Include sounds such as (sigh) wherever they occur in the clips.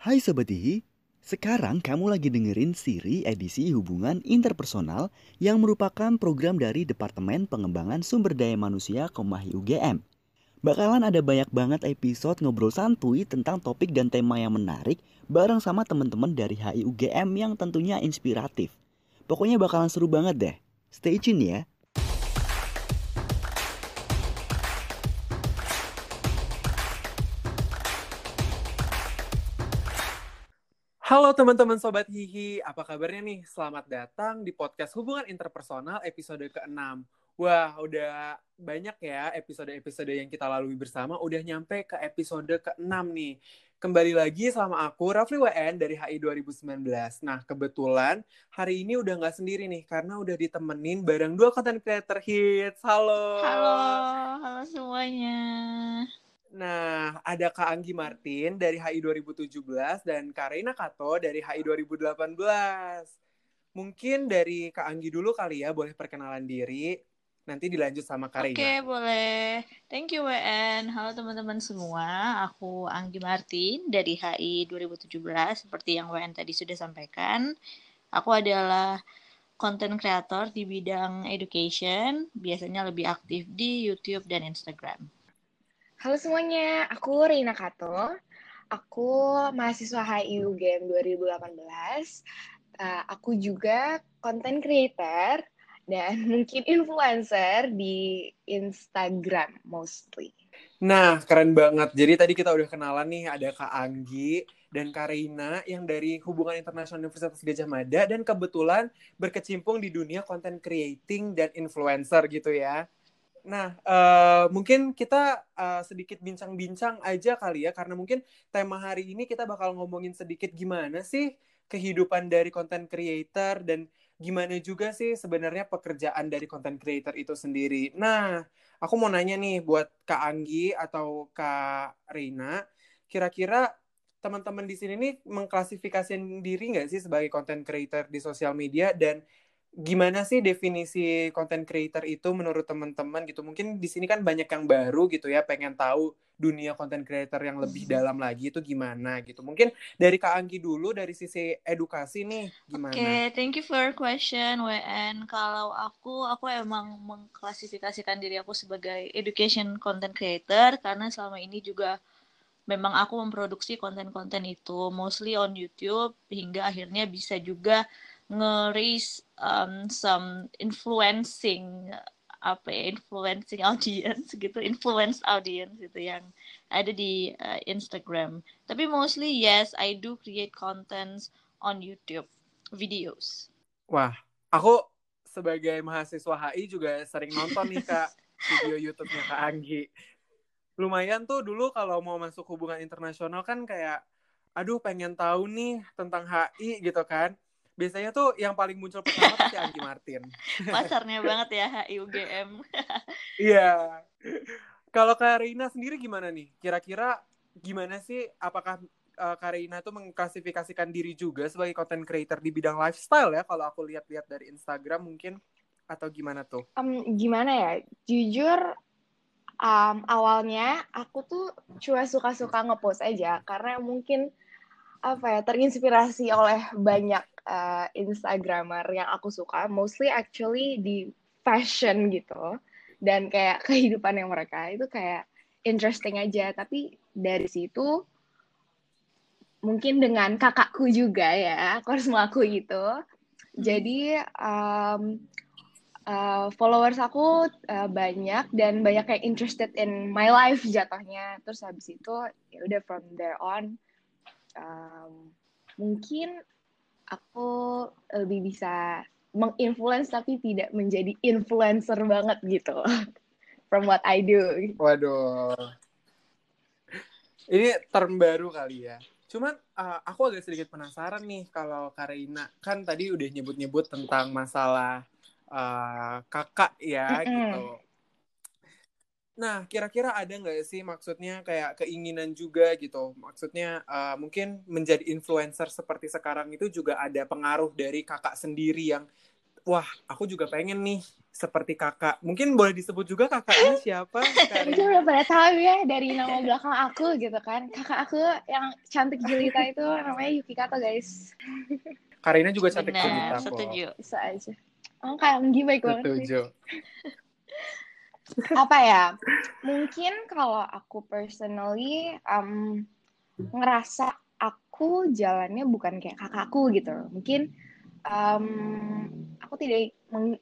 Hai Sobat Ihi, sekarang kamu lagi dengerin siri edisi hubungan interpersonal yang merupakan program dari Departemen Pengembangan Sumber Daya Manusia Komahi UGM. Bakalan ada banyak banget episode ngobrol santuy tentang topik dan tema yang menarik bareng sama teman-teman dari HI UGM yang tentunya inspiratif. Pokoknya bakalan seru banget deh. Stay tune ya. Halo teman-teman Sobat Hihi, apa kabarnya nih? Selamat datang di podcast Hubungan Interpersonal episode ke-6. Wah, udah banyak ya episode-episode yang kita lalui bersama, udah nyampe ke episode ke-6 nih. Kembali lagi sama aku, Rafli WN dari HI 2019. Nah, kebetulan hari ini udah nggak sendiri nih, karena udah ditemenin bareng dua content creator hits. Halo! Halo, halo semuanya. Nah, ada Kak Anggi Martin dari HI 2017 dan Kak Reina Kato dari HI 2018. Mungkin dari Kak Anggi dulu kali ya, boleh perkenalan diri. Nanti dilanjut sama Kak Oke, Reina. boleh. Thank you, WN. Halo teman-teman semua. Aku Anggi Martin dari HI 2017, seperti yang WN tadi sudah sampaikan. Aku adalah content creator di bidang education, biasanya lebih aktif di YouTube dan Instagram. Halo semuanya, aku Reina Kato. Aku mahasiswa HI UGM 2018. Uh, aku juga content creator dan (laughs) mungkin influencer di Instagram mostly. Nah, keren banget. Jadi tadi kita udah kenalan nih, ada Kak Anggi dan Kak Reina yang dari Hubungan Internasional Universitas Gajah Mada dan kebetulan berkecimpung di dunia content creating dan influencer gitu ya. Nah, uh, mungkin kita uh, sedikit bincang-bincang aja kali ya, karena mungkin tema hari ini kita bakal ngomongin sedikit gimana sih kehidupan dari content creator dan gimana juga sih sebenarnya pekerjaan dari content creator itu sendiri. Nah, aku mau nanya nih buat Kak Anggi atau Kak Reina, kira-kira teman-teman di sini nih mengklasifikasikan diri nggak sih sebagai content creator di sosial media dan gimana sih definisi content creator itu menurut teman-teman gitu mungkin di sini kan banyak yang baru gitu ya pengen tahu dunia content creator yang lebih dalam lagi itu gimana gitu mungkin dari Kak Anggi dulu dari sisi edukasi nih gimana? Oke, okay, thank you for your question WN. Kalau aku aku emang mengklasifikasikan diri aku sebagai education content creator karena selama ini juga memang aku memproduksi konten-konten itu mostly on YouTube hingga akhirnya bisa juga nge-raise um, some influencing apa ya influencing audience gitu influence audience gitu yang ada di uh, Instagram. Tapi mostly yes I do create contents on YouTube videos. Wah aku sebagai mahasiswa HI juga sering nonton nih kak (laughs) video YouTube-nya kak Anggi. Lumayan tuh dulu kalau mau masuk hubungan internasional kan kayak aduh pengen tahu nih tentang HI gitu kan biasanya tuh yang paling muncul pertama pasti Anggi Martin. (laughs) Pasarnya banget ya HIUGM. (laughs) Iya. Kalau Karina sendiri gimana nih? Kira-kira gimana sih? Apakah uh, Karina tuh mengklasifikasikan diri juga sebagai content creator di bidang lifestyle ya? Kalau aku lihat-lihat dari Instagram mungkin atau gimana tuh? Um, gimana ya? Jujur um, awalnya aku tuh cuma suka-suka ngepost aja karena mungkin apa ya terinspirasi oleh banyak uh, instagramer yang aku suka mostly actually di fashion gitu. Dan kayak (laughs) kehidupan yang mereka itu kayak interesting aja. Tapi dari situ mungkin dengan kakakku juga ya aku harus mengaku itu. Jadi um, uh, followers aku uh, banyak dan banyak yang interested in my life jatuhnya. Terus habis itu ya udah from there on um, mungkin aku lebih bisa menginfluence tapi tidak menjadi influencer banget gitu (laughs) from what I do. Waduh. Ini term baru kali ya. Cuman uh, aku agak sedikit penasaran nih kalau Karina kan tadi udah nyebut-nyebut tentang masalah uh, kakak ya mm -hmm. gitu Nah, kira-kira ada nggak sih maksudnya kayak keinginan juga gitu? Maksudnya uh, mungkin menjadi influencer seperti sekarang itu juga ada pengaruh dari kakak sendiri yang wah aku juga pengen nih seperti kakak. Mungkin boleh disebut juga kakaknya siapa? (laughs) Mungkin udah pada tahu ya dari nama belakang aku gitu kan. Kakak aku yang cantik jelita itu namanya Yuki Kato guys. Karina juga cantik jelita kok. setuju. Bisa aja. Oh kayak Anggi baik banget sih. Apa ya? Mungkin kalau aku personally um, ngerasa aku jalannya bukan kayak kakakku gitu. Mungkin um, aku tidak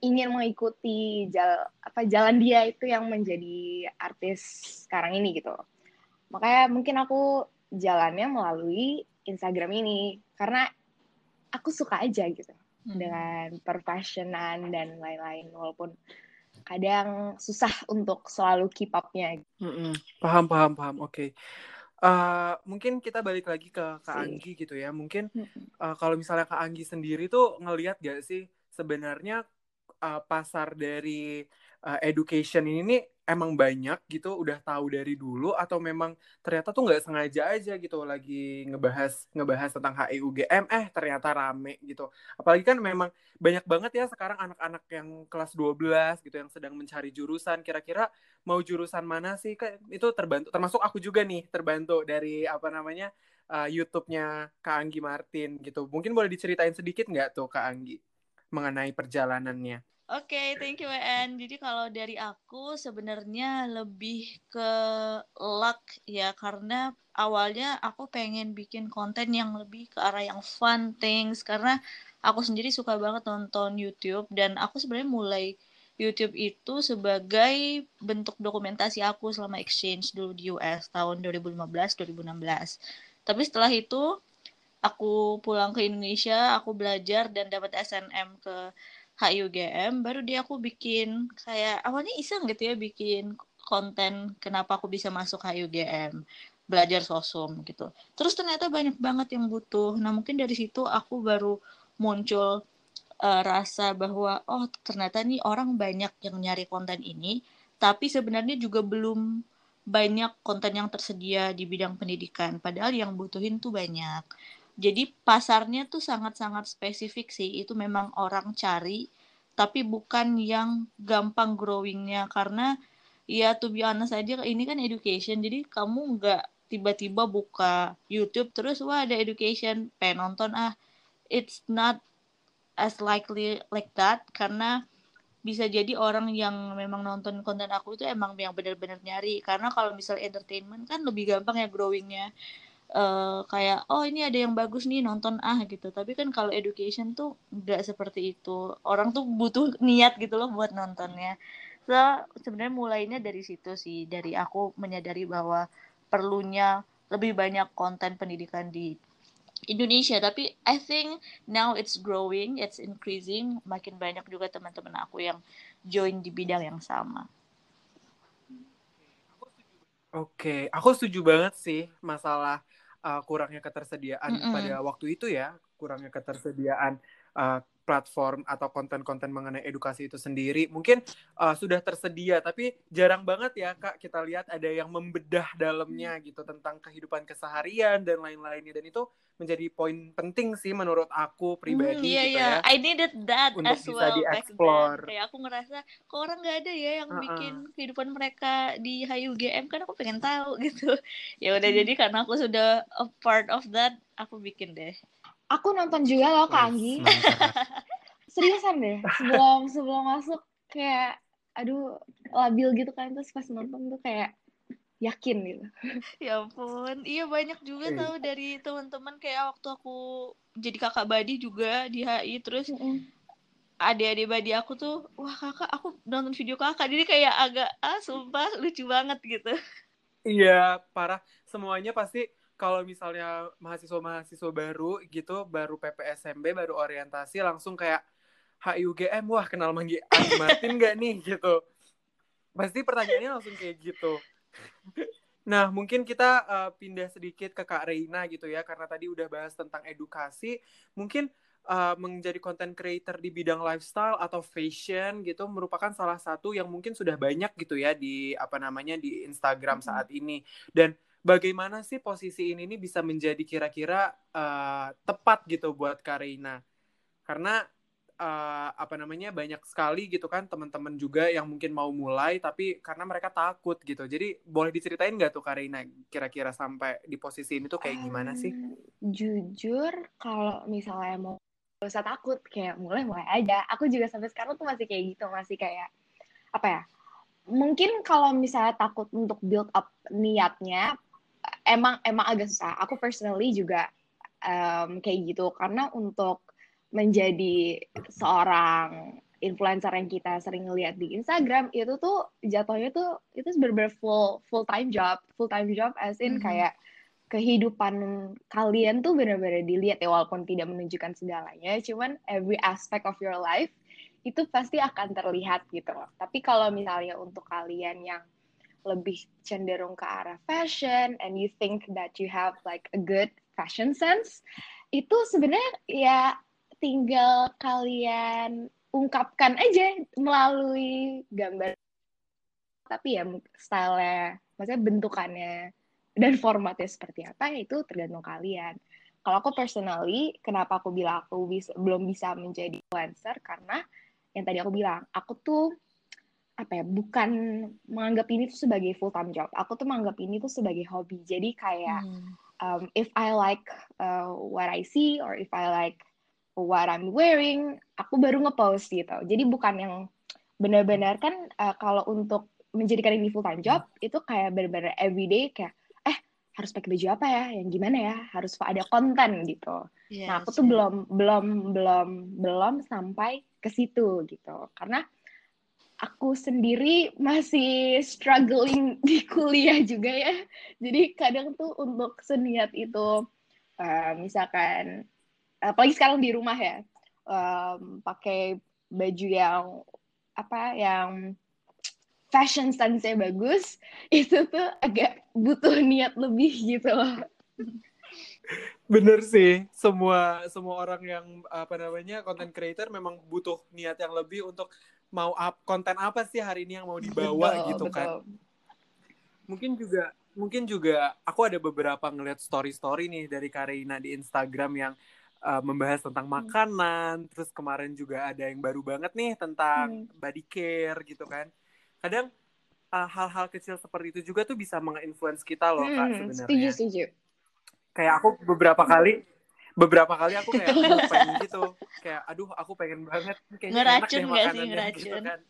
ingin mengikuti jal apa jalan dia itu yang menjadi artis sekarang ini gitu. Makanya mungkin aku jalannya melalui Instagram ini karena aku suka aja gitu Hmm. dengan perfashionan dan lain-lain walaupun kadang susah untuk selalu keep up-nya. Mm-mm. Paham, paham, paham. Oke. Eh, mungkin kita balik lagi ke Kak Si. Anggi gitu ya. Mungkin eh, kalau misalnya Kak Anggi sendiri tuh ngelihat gak sih sebenarnya eh, pasar dari eh, education ini nih emang banyak gitu, udah tahu dari dulu atau memang ternyata tuh nggak sengaja aja gitu lagi ngebahas ngebahas tentang HIUGM eh ternyata rame gitu. Apalagi kan memang banyak banget ya sekarang anak-anak yang kelas 12 gitu yang sedang mencari jurusan. Kira-kira mau jurusan mana sih? Kan itu terbantu termasuk aku juga nih terbantu dari apa namanya uh, YouTube-nya Kak Anggi Martin gitu. Mungkin boleh diceritain sedikit nggak tuh Kak Anggi mengenai perjalanannya Oke, thank you WN. Jadi kalau dari aku sebenarnya lebih ke luck ya karena awalnya aku pengen bikin konten yang lebih ke arah yang fun things karena aku sendiri suka banget nonton YouTube dan aku sebenarnya mulai YouTube itu sebagai bentuk dokumentasi aku selama exchange dulu di US tahun 2015-2016. Tapi setelah itu aku pulang ke Indonesia, aku belajar dan dapat SNM ke HIUGM baru dia aku bikin kayak awalnya iseng gitu ya bikin konten kenapa aku bisa masuk HIUGM belajar sosum gitu. Terus ternyata banyak banget yang butuh. Nah mungkin dari situ aku baru muncul uh, rasa bahwa oh ternyata nih orang banyak yang nyari konten ini tapi sebenarnya juga belum banyak konten yang tersedia di bidang pendidikan. Padahal yang butuhin tuh banyak jadi pasarnya tuh sangat-sangat spesifik sih. Itu memang orang cari, tapi bukan yang gampang growingnya. Karena ya to be honest aja ini kan education. Jadi kamu nggak tiba-tiba buka YouTube terus wah ada education pengen nonton ah. It's not as likely like that karena bisa jadi orang yang memang nonton konten aku itu emang yang benar-benar nyari karena kalau misal entertainment kan lebih gampang ya growingnya uh, kayak oh ini ada yang bagus nih nonton ah gitu. Tapi kan kalau education tuh nggak seperti itu. Orang tuh butuh niat gitu loh buat nontonnya. So sebenarnya mulainya dari situ sih. Dari aku menyadari bahwa perlunya lebih banyak konten pendidikan di Indonesia. Tapi I think now it's growing it's increasing. Makin banyak juga teman-teman aku yang join di bidang yang sama. Oke, aku setuju banget sih masalah uh, kurangnya ketersediaan Mm-mm. pada waktu itu ya, kurangnya ketersediaan uh, platform atau konten-konten mengenai edukasi itu sendiri. Mungkin uh, sudah tersedia, tapi jarang banget ya kak kita lihat ada yang membedah dalamnya gitu tentang kehidupan keseharian dan lain-lainnya. Dan itu menjadi poin penting sih menurut aku pribadi Hmm, iya gitu iya, ya. I needed that Untuk as bisa well dieksplor. Kayak aku ngerasa kok orang nggak ada ya yang Uh-uh. bikin kehidupan mereka di HUGM kan aku pengen tahu (laughs) gitu. Ya udah Hmm. jadi karena aku sudah a part of that, aku bikin deh. Aku nonton juga loh Kak Anggi. (laughs) Seriusan deh. Sebelum sebelum masuk kayak aduh labil gitu kan terus pas nonton tuh kayak yakin gitu. (laughs) Ya ampun, iya banyak juga Eh. tahu dari teman-teman kayak waktu aku jadi kakak badi juga di HI terus adik-adik badi aku tuh wah kakak aku nonton video kakak jadi kayak agak ah sumpah lucu banget gitu. Iya, parah. Semuanya pasti kalau misalnya mahasiswa-mahasiswa baru gitu, baru PPSMB, baru orientasi, langsung kayak HIUGM, wah kenal Manggi Martin gak nih gitu. Pasti pertanyaannya langsung kayak gitu. Nah, mungkin kita uh, pindah sedikit ke Kak Reina gitu ya, karena tadi udah bahas tentang edukasi. Mungkin uh, menjadi content creator di bidang lifestyle atau fashion gitu merupakan salah satu yang mungkin sudah banyak gitu ya di apa namanya di Instagram saat ini. Dan bagaimana sih posisi ini nih bisa menjadi kira-kira uh, tepat gitu buat Kak Reina? Karena uh, apa namanya banyak sekali gitu kan teman-teman juga yang mungkin mau mulai tapi karena mereka takut gitu. Jadi boleh diceritain nggak tuh Karina kira-kira sampai di posisi ini tuh kayak gimana sih? jujur kalau misalnya mau gak usah takut kayak mulai mulai aja. Aku juga sampai sekarang tuh masih kayak gitu masih kayak apa ya? Mungkin kalau misalnya takut untuk build up niatnya emang emang agak susah. Aku personally juga um, kayak gitu karena untuk menjadi seorang influencer yang kita sering lihat di Instagram itu tuh jatuhnya tuh itu benar full full time job full time job as in mm -hmm. kayak kehidupan kalian tuh benar-benar dilihat ya walaupun tidak menunjukkan segalanya cuman every aspect of your life itu pasti akan terlihat gitu loh tapi kalau misalnya untuk kalian yang lebih cenderung ke arah fashion and you think that you have like a good fashion sense itu sebenarnya ya tinggal kalian ungkapkan aja melalui gambar. Tapi ya style maksudnya bentukannya dan formatnya seperti apa itu tergantung kalian. Kalau aku personally kenapa aku bilang aku bisa, belum bisa menjadi influencer? Karena yang tadi aku bilang aku tuh apa ya bukan menganggap ini tuh sebagai full time job aku tuh menganggap ini tuh sebagai hobi jadi kayak hmm. um, if I like uh, what I see or if I like what I'm wearing, aku baru ngepost gitu. Jadi bukan yang benar-benar kan uh, kalau untuk menjadikan ini full time job itu kayak benar-benar everyday kayak eh harus pakai baju apa ya, yang gimana ya, harus ada konten gitu. Yes, nah aku tuh yeah. belum belum belum belum sampai ke situ gitu, karena aku sendiri masih struggling (laughs) di kuliah juga ya. Jadi kadang tuh untuk seniat itu uh, misalkan apalagi sekarang di rumah ya um, pakai baju yang apa yang fashion sense-nya bagus (laughs) itu tuh agak butuh niat lebih gitu loh. Bener sih, semua semua orang yang apa namanya content creator memang butuh niat yang lebih untuk mau up konten apa sih hari ini yang mau dibawa betul, gitu kan. betul. kan. Mungkin juga mungkin juga aku ada beberapa ngeliat story-story nih dari Karina di Instagram yang uh, membahas tentang hmm. makanan, terus kemarin juga ada yang baru banget nih tentang hmm. body care gitu kan. Kadang uh, hal-hal kecil seperti itu juga tuh bisa menginfluence kita loh hmm, kak sebenarnya. Setuju setuju. Kayak aku beberapa kali beberapa kali aku kayak (laughs) pengen gitu. Kayak aduh aku pengen banget. Kayaknya ngeracun enak deh gak sih? gitu ngeracun. gitu kan.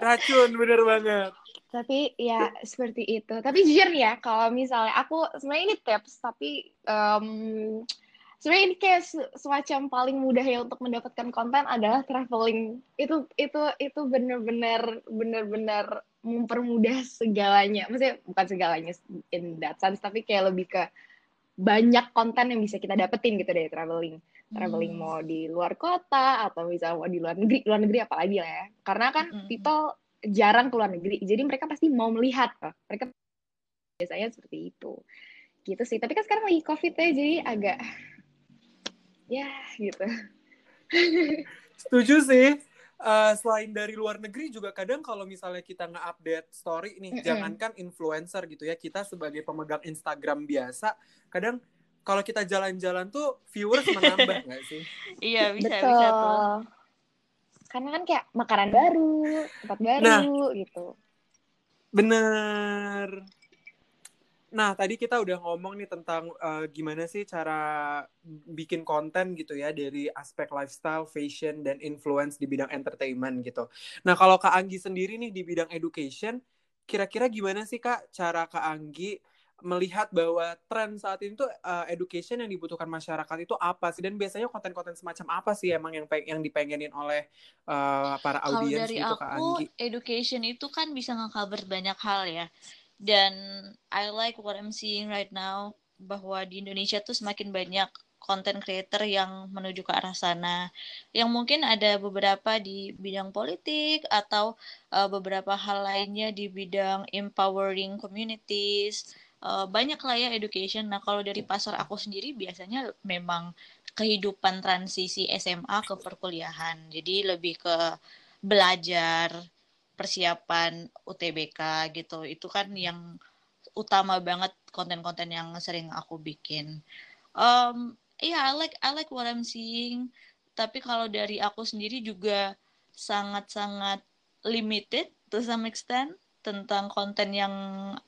racun bener banget. Tapi ya seperti itu. Tapi jujur ya kalau misalnya aku sebenarnya ini tips tapi um, sebenarnya ini kayak semacam paling mudah ya untuk mendapatkan konten adalah traveling. Itu itu itu benar-benar benar-benar mempermudah segalanya. Maksudnya bukan segalanya in that sense tapi kayak lebih ke banyak konten yang bisa kita dapetin gitu dari traveling. Traveling hmm. mau di luar kota atau misalnya mau di luar negeri luar negeri apalagi lah ya. Karena kan hmm. people jarang keluar negeri jadi mereka pasti mau melihat kok. Mereka biasanya seperti itu. Gitu sih tapi kan sekarang lagi covid ya jadi agak ya gitu. (laughs) Setuju sih uh, selain dari luar negeri juga kadang kalau misalnya kita nge-update story nih mm -hmm. jangankan influencer gitu ya kita sebagai pemegang Instagram biasa kadang kalau kita jalan-jalan tuh viewers (laughs) menambah nggak sih? Iya bisa Betul. bisa tuh. Karena kan kayak makanan baru tempat baru nah, gitu. Bener nah tadi kita udah ngomong nih tentang uh, gimana sih cara bikin konten gitu ya dari aspek lifestyle, fashion dan influence di bidang entertainment gitu. Nah kalau Kak Anggi sendiri nih di bidang education, kira-kira gimana sih Kak cara Kak Anggi melihat bahwa tren saat ini tuh uh, education yang dibutuhkan masyarakat itu apa sih dan biasanya konten-konten semacam apa sih emang yang yang dipengenin oleh uh, para audiens gitu aku, Kak Anggi? education itu kan bisa nge-cover banyak hal ya. Dan I like what I'm seeing right now bahwa di Indonesia tuh semakin banyak content creator yang menuju ke arah sana. Yang mungkin ada beberapa di bidang politik atau uh, beberapa hal lainnya di bidang empowering communities uh, banyak lah ya education. Nah, kalau dari pasar aku sendiri biasanya memang kehidupan transisi SMA ke perkuliahan. Jadi lebih ke belajar, persiapan UTBK gitu. Itu kan yang utama banget konten-konten yang sering aku bikin. Um, yeah, I like I like what I'm seeing. tapi kalau dari aku sendiri juga sangat-sangat limited to some extent tentang konten yang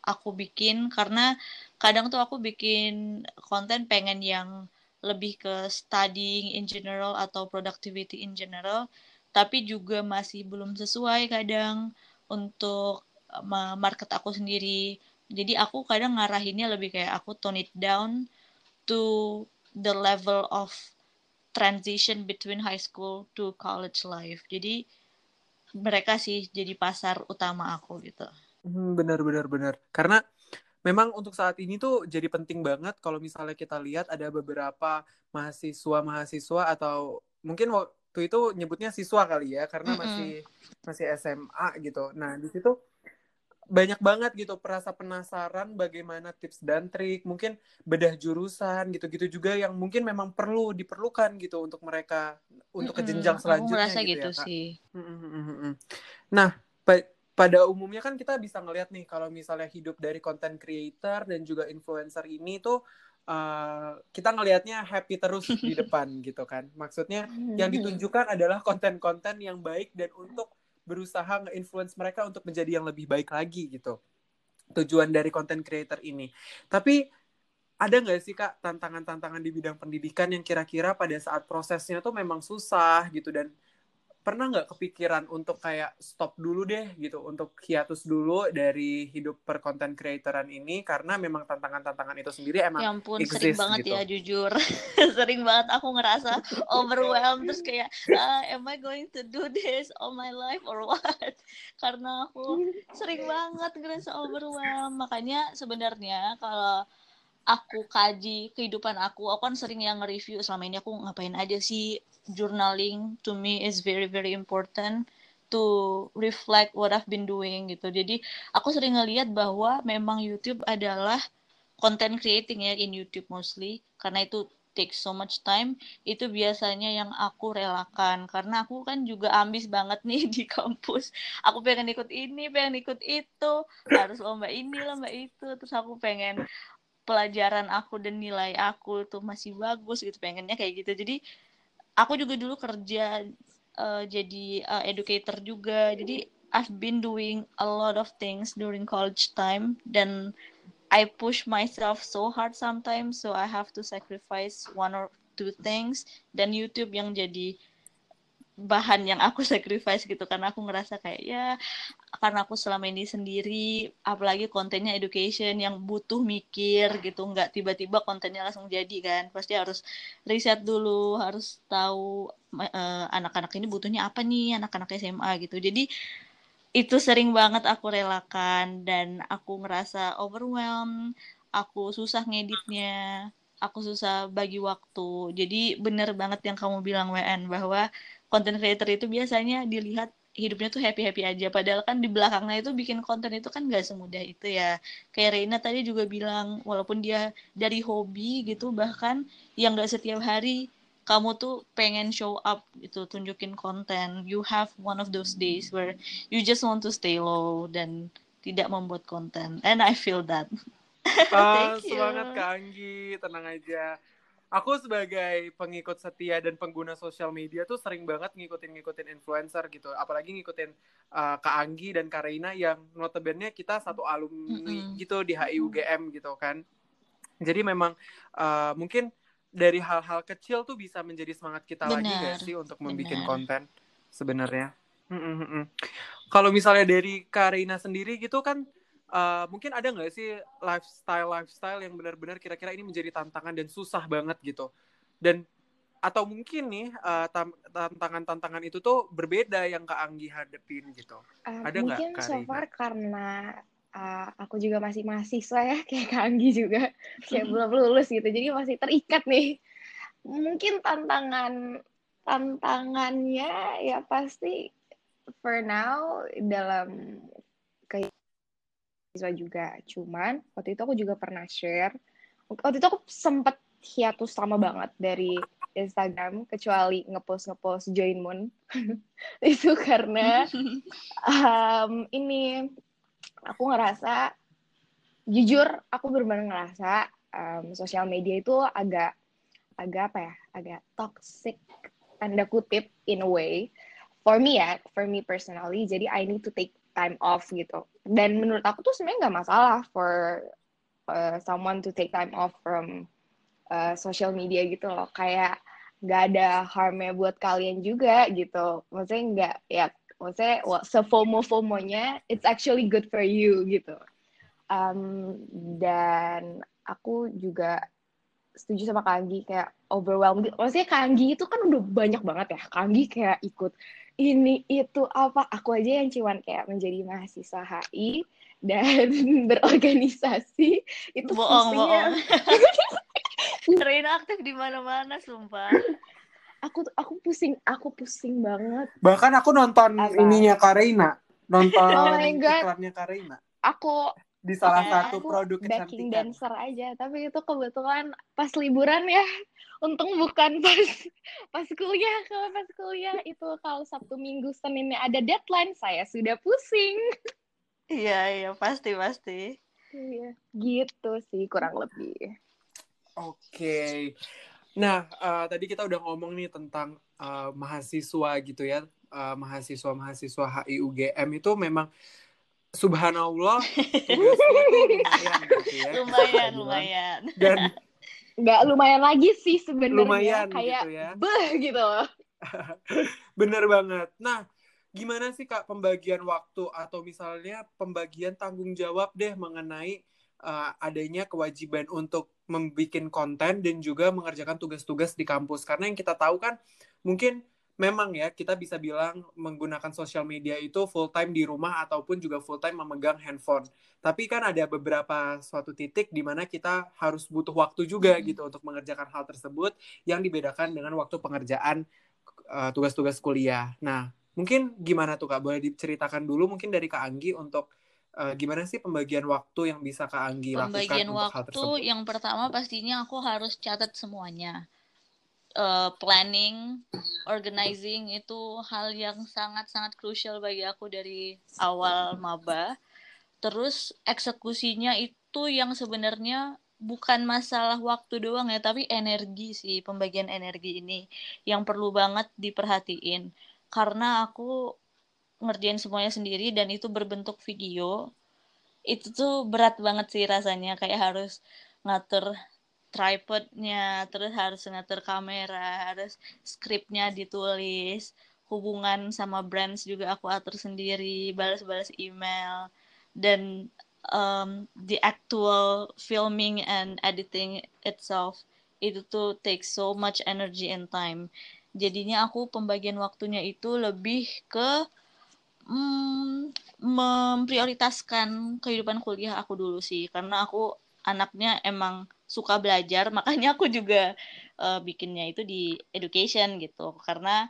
aku bikin karena kadang tuh aku bikin konten pengen yang lebih ke studying in general atau productivity in general tapi juga masih belum sesuai kadang untuk market aku sendiri jadi aku kadang ngarahinnya lebih kayak aku tone it down to the level of transition between high school to college life jadi mereka sih jadi pasar utama aku gitu. Hmm, benar benar benar. Karena memang untuk saat ini tuh jadi penting banget kalau misalnya kita lihat ada beberapa mahasiswa-mahasiswa atau mungkin waktu itu nyebutnya siswa kali ya karena mm -mm. masih masih SMA gitu. Nah, di situ banyak banget gitu perasa penasaran bagaimana tips dan trik mungkin bedah jurusan gitu-gitu juga yang mungkin memang perlu diperlukan gitu untuk mereka untuk ke jenjang selanjutnya gitu, gitu ya, sih. Nah, pa pada umumnya kan kita bisa ngelihat nih kalau misalnya hidup dari content creator dan juga influencer ini tuh uh, kita ngelihatnya happy terus di (laughs) depan gitu kan. Maksudnya yang ditunjukkan adalah konten-konten yang baik dan untuk berusaha nge-influence mereka untuk menjadi yang lebih baik lagi gitu. Tujuan dari content creator ini. Tapi ada nggak sih kak tantangan-tantangan di bidang pendidikan yang kira-kira pada saat prosesnya tuh memang susah gitu dan pernah nggak kepikiran untuk kayak stop dulu deh gitu untuk hiatus dulu dari hidup per content creatoran ini? Karena memang tantangan-tantangan itu sendiri emang ya ampun exist, sering banget gitu. ya jujur. (laughs) Sering banget aku ngerasa overwhelmed terus kayak uh, am I going to do this all my life or what? (laughs) Karena aku sering banget ngerasa overwhelmed. Makanya sebenarnya kalau aku kaji kehidupan aku. Aku kan sering yang nge-review selama ini aku ngapain aja sih? Journaling to me is very very important to reflect what I've been doing gitu. Jadi aku sering ngeliat bahwa memang YouTube adalah content creating ya in YouTube mostly. Karena itu takes so much time. Itu biasanya yang aku relakan. Karena aku kan juga ambis banget nih (laughs) di kampus. Aku pengen ikut ini pengen ikut itu. Harus lomba ini lomba itu. Terus aku pengen pelajaran aku dan nilai aku tuh masih bagus gitu pengennya kayak gitu. Jadi aku juga dulu kerja uh, jadi uh, educator juga. Jadi I've been doing a lot of things during college time dan I push myself so hard sometimes so I have to sacrifice one or two things. Dan YouTube yang jadi bahan yang aku (laughs) sacrifice gitu karena aku ngerasa kayak ya karena aku selama ini sendiri apalagi kontennya education yang butuh mikir gitu nggak tiba-tiba kontennya langsung jadi kan. Pasti harus riset dulu harus tahu uh, anak-anak ini butuhnya apa nih anak-anak SMA gitu. Jadi itu sering banget aku relakan dan aku ngerasa overwhelmed aku susah ngeditnya aku susah bagi waktu. Jadi bener banget yang kamu bilang WN bahwa content creator itu biasanya dilihat hidupnya tuh happy happy aja. Padahal kan di belakangnya itu bikin konten itu kan gak semudah itu ya. Kayak Reina tadi juga bilang walaupun dia dari hobi gitu bahkan yang gak setiap hari kamu tuh pengen show up itu tunjukin konten. You have one of those days where you just want to stay low dan tidak membuat konten. And I feel that. (laughs) Ah, semangat Kak Anggi. Tenang aja aku sebagai pengikut setia dan pengguna sosial media tuh sering banget ngikutin-ngikutin influencer gitu. Apalagi ngikutin uh, Kak Anggi dan Kak Reina yang notabene kita satu alumni mm -hmm. gitu di HIUGM gitu kan. Jadi memang uh, mungkin dari hal-hal kecil tuh bisa menjadi semangat kita Bener. lagi gak sih untuk membuat konten sebenarnya. Mm. Kalau misalnya dari Kak Reina sendiri gitu kan uh, mungkin ada nggak sih lifestyle lifestyle yang benar-benar kira-kira ini menjadi tantangan dan susah banget gitu dan atau mungkin nih uh, tantangan-tantangan itu tuh berbeda yang Kak Anggi hadepin gitu. Uh, ada nggak? Mungkin Kak so far karena uh, aku juga masih mahasiswa ya (laughs) kayak Kak Anggi juga kayak belum lulus gitu. Jadi masih terikat nih. Mungkin tantangan tantangannya ya pasti for now dalam siswa juga. Cuman waktu itu aku juga pernah share. Waktu itu aku sempet hiatus lama banget dari Instagram kecuali ngepost ngepost join moon (laughs) itu karena um, ini aku ngerasa jujur aku benar-benar ngerasa um, sosial media itu agak agak apa ya agak toxic tanda kutip in a way for me ya for me personally jadi I need to take time off gitu dan menurut aku tuh sebenarnya nggak masalah for uh, someone to take time off from uh, social media gitu loh kayak nggak ada harmnya buat kalian juga gitu maksudnya nggak ya maksudnya well, sefomo fomonya it's actually good for you gitu um, dan aku juga setuju sama Kanggi kayak overwhelmed. Maksudnya Kanggi itu kan udah banyak banget ya. Kanggi kayak ikut ini itu apa? Aku aja yang cuman kayak menjadi mahasiswa HI dan (laughs) berorganisasi. Itu bohong bohong. (laughs) Reina aktif di mana-mana sumpah. Aku aku pusing aku pusing banget. Bahkan aku nonton apa? ininya Karina. Nonton oh iklannya Karina. Aku di salah satu produk backing dancer aja. Tapi itu kebetulan pas liburan ya. Untung bukan pas pas kuliah. Kalau pas kuliah itu kalau sabtu minggu seninnya ada deadline saya sudah pusing. Iya iya. Pasti pasti. Iya. Gitu sih kurang lebih. Oke. Okay. nah uh, tadi kita udah ngomong nih tentang uh, mahasiswa gitu ya. Uh, mahasiswa mahasiswa HIUGM itu memang subhanallah (laughs) lumayan gitu ya. Lumayan, lumayan. Dan nggak lumayan lagi sih sebenarnya lumayan kayak gitu ya. beh gitu loh. (laughs) Bener banget. Nah, gimana sih Kak pembagian waktu atau misalnya pembagian tanggung jawab deh mengenai uh, adanya kewajiban untuk membuat konten dan juga mengerjakan tugas-tugas di kampus karena yang kita tahu kan mungkin memang ya kita bisa bilang menggunakan sosial media itu full time di rumah ataupun juga full time memegang handphone. Tapi kan ada beberapa suatu titik di mana kita harus butuh waktu juga hmm. gitu untuk mengerjakan hal tersebut yang dibedakan dengan waktu pengerjaan uh, tugas-tugas kuliah. Nah, mungkin gimana tuh Kak? Boleh diceritakan dulu mungkin dari Kak Anggi untuk uh, gimana sih pembagian waktu yang bisa Kak Anggi pembagian lakukan untuk hal tersebut? Pembagian waktu yang pertama pastinya aku harus catat semuanya uh, planning, organizing itu hal yang sangat-sangat krusial bagi aku dari awal maba. Terus eksekusinya itu yang sebenarnya bukan masalah waktu doang ya, tapi energi sih, pembagian energi ini yang perlu banget diperhatiin. Karena aku ngerjain semuanya sendiri dan itu berbentuk video. Itu tuh berat banget sih rasanya, kayak harus ngatur tripodnya terus harus ngatur kamera harus skripnya ditulis hubungan sama brands juga aku atur sendiri balas-balas email dan um, the actual filming and editing itself itu tuh takes so much energy and time. Jadinya aku pembagian waktunya itu lebih ke mm, memprioritaskan kehidupan kuliah aku dulu sih karena aku anaknya emang suka belajar makanya aku juga uh, bikinnya itu di education gitu. Karena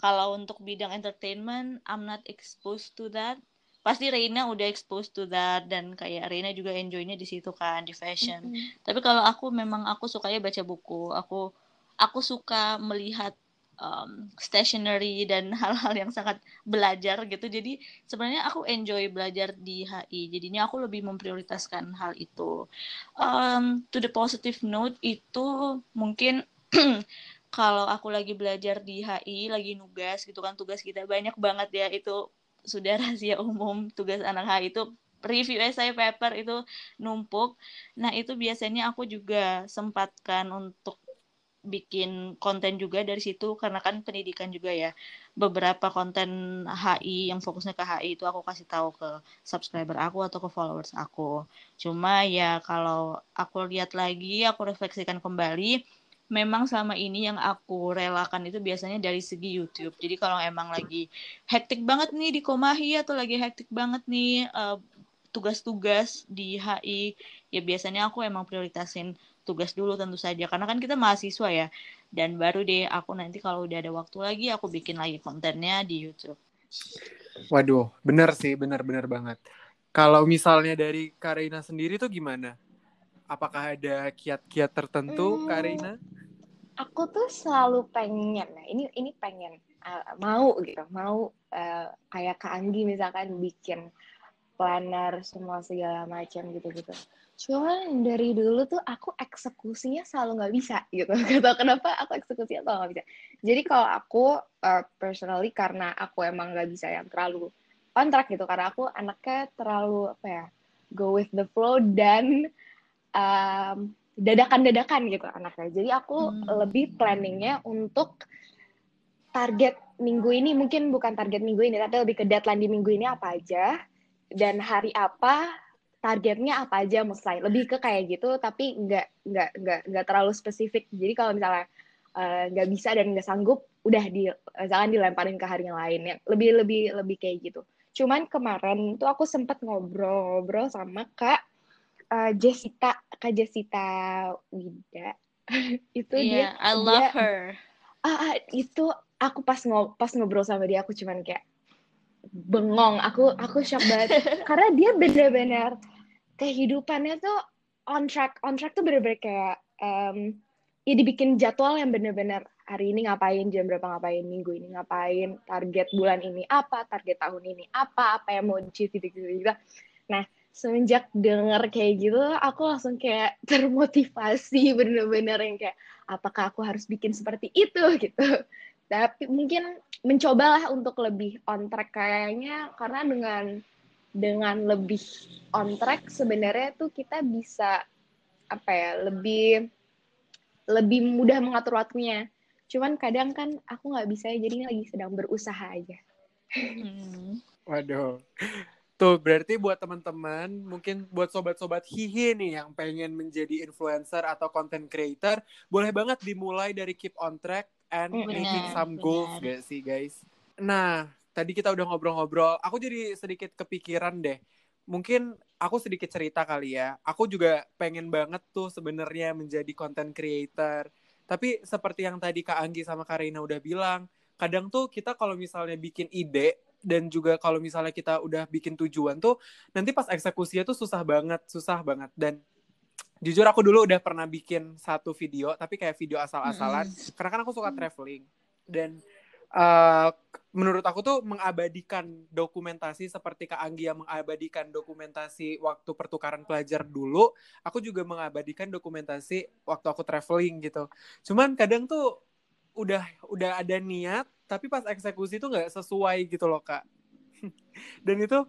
kalau untuk bidang entertainment I'm not exposed to that. Pasti Reina udah exposed to that dan kayak Reina juga enjoynya di situ kan di fashion. Mm -hmm. tapi kalau aku memang aku sukanya baca buku. Aku aku suka melihat um, stationery dan (laughs) hal-hal yang sangat belajar gitu. Jadi sebenarnya aku enjoy belajar di HI jadinya aku lebih memprioritaskan hal itu. Um, to the positive note itu mungkin (clears throat) kalau aku lagi belajar di HI lagi nugas gitu kan tugas kita banyak banget ya. Itu sudah (laughs) rahasia umum tugas anak HI itu review essay paper itu numpuk. Nah, itu biasanya aku juga sempatkan untuk bikin konten juga dari situ karena kan pendidikan juga ya. Beberapa konten HI yang fokusnya ke HI itu aku kasih tahu ke subscriber aku atau ke followers aku. Cuma ya kalau aku lihat lagi aku refleksikan kembali memang selama ini yang aku relakan itu biasanya dari segi YouTube. Jadi kalau emang lagi hektik banget nih di Komahi atau lagi hektik banget nih uh, tugas-tugas di HI ya biasanya aku emang prioritasin tugas dulu tentu saja karena kan kita mahasiswa ya dan baru deh aku nanti kalau udah ada waktu lagi aku bikin lagi kontennya di YouTube. Waduh, bener sih, bener-bener banget. Kalau misalnya dari Karina sendiri tuh gimana? Apakah ada kiat-kiat tertentu, hmm, Karina? Aku tuh selalu pengen, nah ini ini pengen uh, mau gitu, mau uh, kayak Kak Anggi misalkan bikin planner semua segala macam gitu-gitu Cuman dari dulu tuh aku eksekusinya selalu nggak bisa gitu. (laughs) Gak tau kenapa aku eksekusinya selalu nggak bisa. Jadi kalau aku uh, personally karena aku emang nggak bisa yang terlalu on track gitu. Karena aku anaknya terlalu apa ya go with the flow dan um, dadakan-dadakan gitu anaknya. Jadi aku hmm. lebih planningnya untuk target minggu ini mungkin bukan target minggu ini tapi lebih ke deadline di minggu ini apa aja dan hari apa targetnya apa aja mesti lebih ke kayak gitu tapi nggak nggak nggak nggak terlalu spesifik. Jadi kalau misalnya eh, nggak uh, bisa dan nggak sanggup udah di jangan dilemparin ke hari yang lain ya. Lebih lebih lebih kayak gitu. Cuman kemarin tuh aku sempat ngobrol-ngobrol sama kak uh, Jessica kak Jessica Wida. (laughs) Itu yeah, dia I love dia, her. Ah, itu aku pas ngob pas ngobrol sama dia aku cuman kayak bengong. Aku aku shock banget. (laughs) Karena dia benar-benar kehidupannya tuh on track on track tuh bener-bener kayak um, ya dibikin jadwal yang bener-bener hari ini ngapain jam berapa ngapain minggu ini ngapain target bulan ini apa target tahun ini apa apa yang mau achieve gitu gitu gitu. Nah semenjak denger kayak gitu aku langsung kayak (laughs) termotivasi bener-bener yang kayak apakah aku harus bikin seperti itu gitu. Tapi mungkin mencobalah untuk lebih on track kayaknya karena dengan dengan lebih on track sebenarnya tuh kita bisa apa ya lebih lebih mudah mengatur waktunya. Cuman kadang kan aku nggak bisa jadi ini lagi sedang berusaha aja. Hmm. waduh. Tuh berarti buat teman-teman mungkin buat sobat-sobat hihi nih yang pengen menjadi influencer atau content creator boleh banget dimulai dari keep on track and bener, making some goals gak sih guys? Nah tadi kita udah ngobrol-ngobrol, aku jadi sedikit kepikiran deh. Mungkin aku sedikit cerita kali ya. Aku juga pengen banget tuh sebenarnya menjadi content creator. Tapi seperti yang tadi Kak Anggi sama Kak Reina udah bilang, kadang tuh kita kalau misalnya bikin ide dan juga kalau misalnya kita udah bikin tujuan tuh nanti pas eksekusinya tuh susah banget, susah banget dan jujur aku dulu udah pernah bikin satu video tapi kayak video asal-asalan mm -hmm. karena kan aku suka traveling dan uh, menurut aku tuh mengabadikan dokumentasi seperti Kak Anggi yang mengabadikan dokumentasi waktu pertukaran pelajar dulu, aku juga mengabadikan dokumentasi waktu aku traveling gitu. Cuman kadang tuh udah udah ada niat, tapi pas eksekusi tuh nggak sesuai gitu loh Kak. (laughs) Dan itu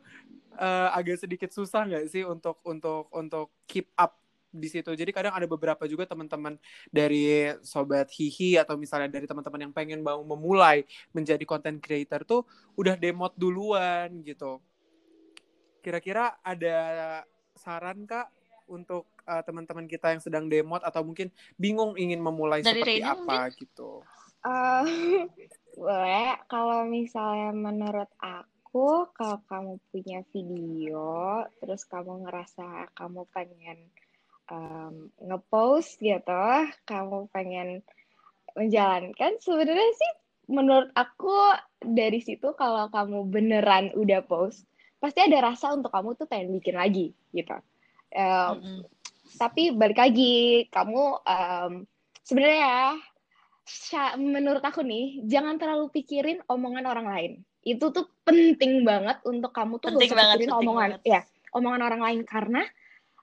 uh, agak sedikit susah nggak sih untuk untuk untuk keep up di situ. Jadi kadang ada beberapa juga teman-teman dari sobat hihi atau misalnya dari teman-teman yang pengen mau memulai menjadi content creator tuh udah demot duluan gitu. Kira-kira ada saran Kak untuk uh, teman-teman kita yang sedang demot atau mungkin bingung ingin memulai dari seperti Reina apa mungkin? gitu? Uh, (laughs) boleh. Kalau misalnya menurut aku kalau kamu punya video terus kamu ngerasa kamu pengen um, ngepost gitu, kamu pengen menjalankan, sebenarnya sih menurut aku dari situ kalau kamu beneran udah post, pasti ada rasa untuk kamu tuh pengen bikin lagi gitu. Um, mm -hmm. Tapi balik lagi, kamu um, sebenarnya menurut aku nih, jangan terlalu pikirin omongan orang lain. Itu tuh penting banget untuk kamu tuh penting banget, pikirin omongan, banget. ya, omongan orang lain karena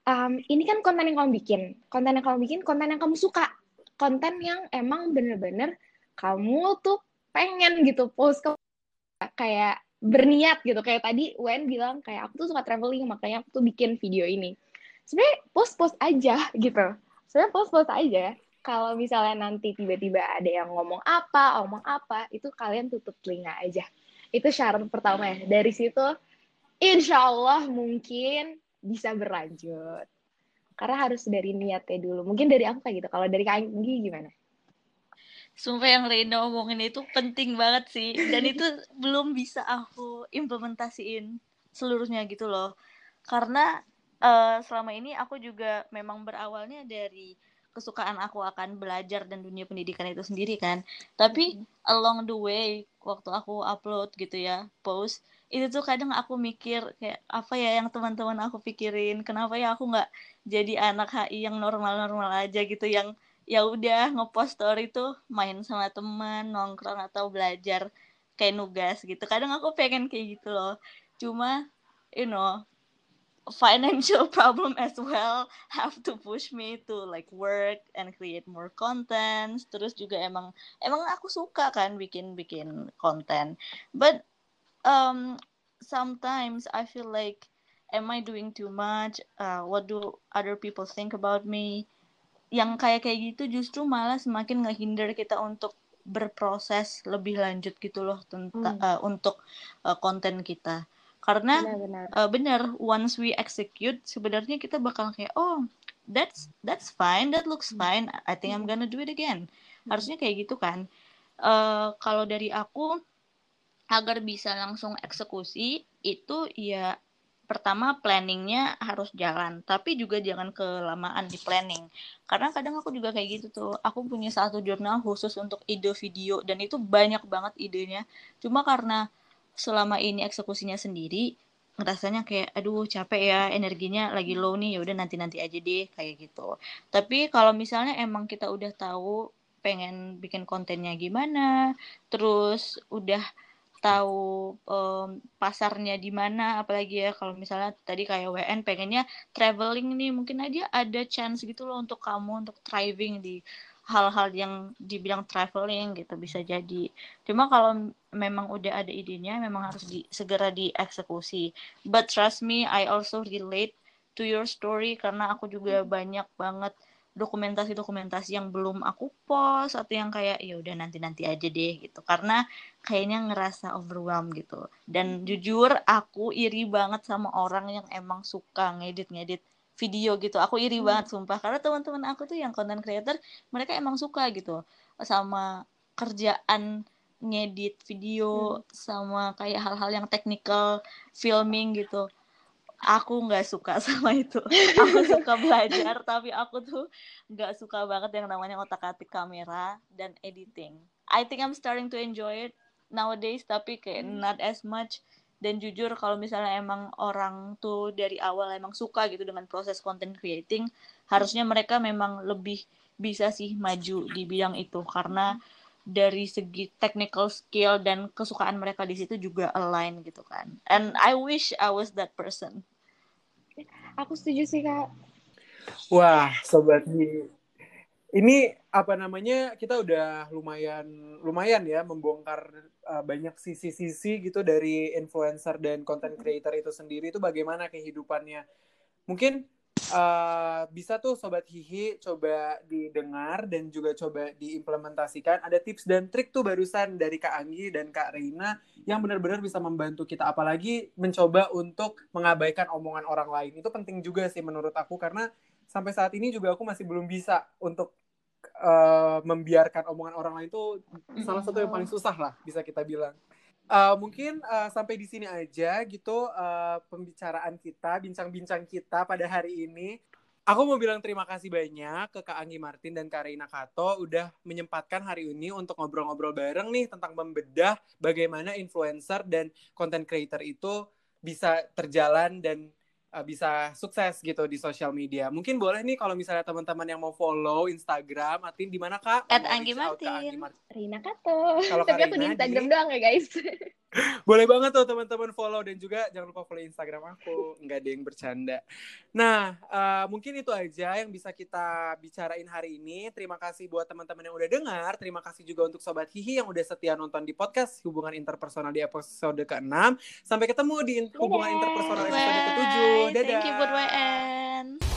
um, ini kan konten yang kamu bikin, konten yang kamu bikin, konten yang kamu suka, konten yang emang bener-bener kamu tuh pengen gitu. Post ke kayak berniat gitu. Kayak tadi Wen bilang kayak aku tuh suka traveling makanya aku tuh bikin video ini. Sebenarnya post post aja (laughs) gitu. Sebenarnya post post aja. Kalau misalnya nanti tiba-tiba ada yang ngomong apa ngomong apa itu kalian tutup telinga aja. Itu syarat pertama ya. Dari situ insya Allah mungkin bisa berlanjut. Karena harus dari niatnya dulu. Mungkin dari aku kayak gitu. Kalau dari Kak Anggi gimana? Sumpah yang Reina omongin itu penting banget sih. Dan itu (laughs) belum bisa aku implementasiin seluruhnya gitu loh. Karena uh, selama ini aku juga memang berawalnya dari kesukaan aku akan belajar dan dunia pendidikan itu sendiri kan. Tapi along the way waktu aku upload gitu ya, post itu tuh kadang aku mikir kayak apa ya yang teman-teman aku pikirin? Kenapa ya aku nggak jadi anak HI yang normal-normal aja gitu yang ya udah ngepost story tuh main sama teman nongkrong atau belajar kayak nugas gitu. Kadang aku pengen kayak gitu loh. Cuma you know financial (laughs) problem as well. Have to push me to like work and create more content. Terus juga emang emang aku suka kan bikin bikin konten but um sometimes I feel like am I doing too much uh, what do other people think about me yang kayak kayak gitu justru malah semakin ngehinder kita untuk berproses lebih lanjut gitu loh tentang hmm. uh, untuk uh, konten kita karena benar, benar. Uh, benar once we execute sebenarnya kita bakal kayak oh that's that's fine that looks hmm. fine I think I'm gonna do it again hmm. harusnya kayak gitu kan uh, kalau dari aku agar bisa langsung eksekusi itu ya pertama planningnya harus jalan. Tapi juga jangan kelamaan di planning. Karena kadang aku juga kayak gitu tuh. Aku punya satu jurnal khusus untuk ide video dan itu banyak banget idenya. Cuma karena selama ini eksekusinya sendiri ngerasanya kayak aduh capek ya energinya lagi low nih ya udah nanti nanti aja deh kayak gitu. Tapi kalau misalnya emang kita udah tahu pengen bikin kontennya gimana terus udah tahu um, pasarnya di mana apalagi ya kalau misalnya tadi kayak WN pengennya traveling nih mungkin aja ada chance gitu loh untuk kamu untuk thriving di hal-hal yang dibilang traveling gitu bisa jadi. Cuma kalau memang udah ada idenya memang harus di, segera dieksekusi. But trust me, I also relate to your story karena aku juga banyak banget dokumentasi-dokumentasi yang belum aku post atau yang kayak ya udah nanti-nanti aja deh gitu karena kayaknya ngerasa overwhelmed gitu dan hmm. jujur aku iri banget sama orang yang emang suka ngedit-ngedit video gitu aku iri hmm. banget sumpah karena teman-teman aku tuh yang content creator mereka emang suka gitu sama kerjaan ngedit video hmm. sama kayak hal-hal yang technical filming gitu aku nggak suka (laughs) sama itu. Aku suka belajar tapi aku tuh nggak suka banget yang namanya otak-atik kamera dan editing. I think I'm starting to enjoy it nowadays tapi kayak hmm. not as much. Dan jujur kalau misalnya emang orang tuh dari awal emang suka gitu dengan proses content creating harusnya mereka memang lebih bisa sih maju di bidang itu. Karena dari segi technical skill dan kesukaan mereka di situ juga align gitu kan. And I wish I was that person aku setuju sih kak. Wah sobat ini apa namanya kita udah lumayan lumayan ya membongkar uh, banyak sisi-sisi gitu dari influencer dan content creator itu sendiri. Itu bagaimana kehidupannya? Mungkin uh, bisa tuh sobat hihi coba didengar dan juga coba diimplementasikan. Ada tips dan trik tuh barusan dari kak Anggi dan kak Reina yang benar-benar bisa membantu kita. Apalagi mencoba untuk mengabaikan omongan orang lain. Itu penting juga sih menurut aku karena sampai saat ini juga aku masih belum bisa untuk uh, membiarkan omongan orang lain itu salah satu yang paling susah lah bisa kita bilang. Uh, mungkin uh, sampai di sini aja gitu uh, pembicaraan kita, bincang-bincang kita pada hari ini. Aku mau bilang terima kasih banyak ke Kak Anggi Martin dan Kak Reina Kato udah menyempatkan hari ini untuk ngobrol-ngobrol bareng nih tentang membedah bagaimana influencer dan content creator itu bisa terjalan dan uh, bisa sukses gitu di sosial media. Mungkin boleh nih kalau misalnya teman-teman yang mau follow Instagram, Atin di mana kak? At Anggi Martin. Rina Kato. Kalau Tapi aku di Instagram di... doang ya guys. (laughs) Boleh banget tuh teman-teman follow dan juga jangan lupa follow Instagram aku. Enggak ada yang bercanda. Nah, uh, mungkin itu aja yang bisa kita bicarain hari ini. Terima kasih buat teman-teman yang udah dengar. Terima kasih juga untuk Sobat Hihi yang udah setia nonton di podcast Hubungan Interpersonal di episode ke-6. Sampai ketemu di Hubungan Interpersonal episode ke-7. Dadah. Thank you buat WN.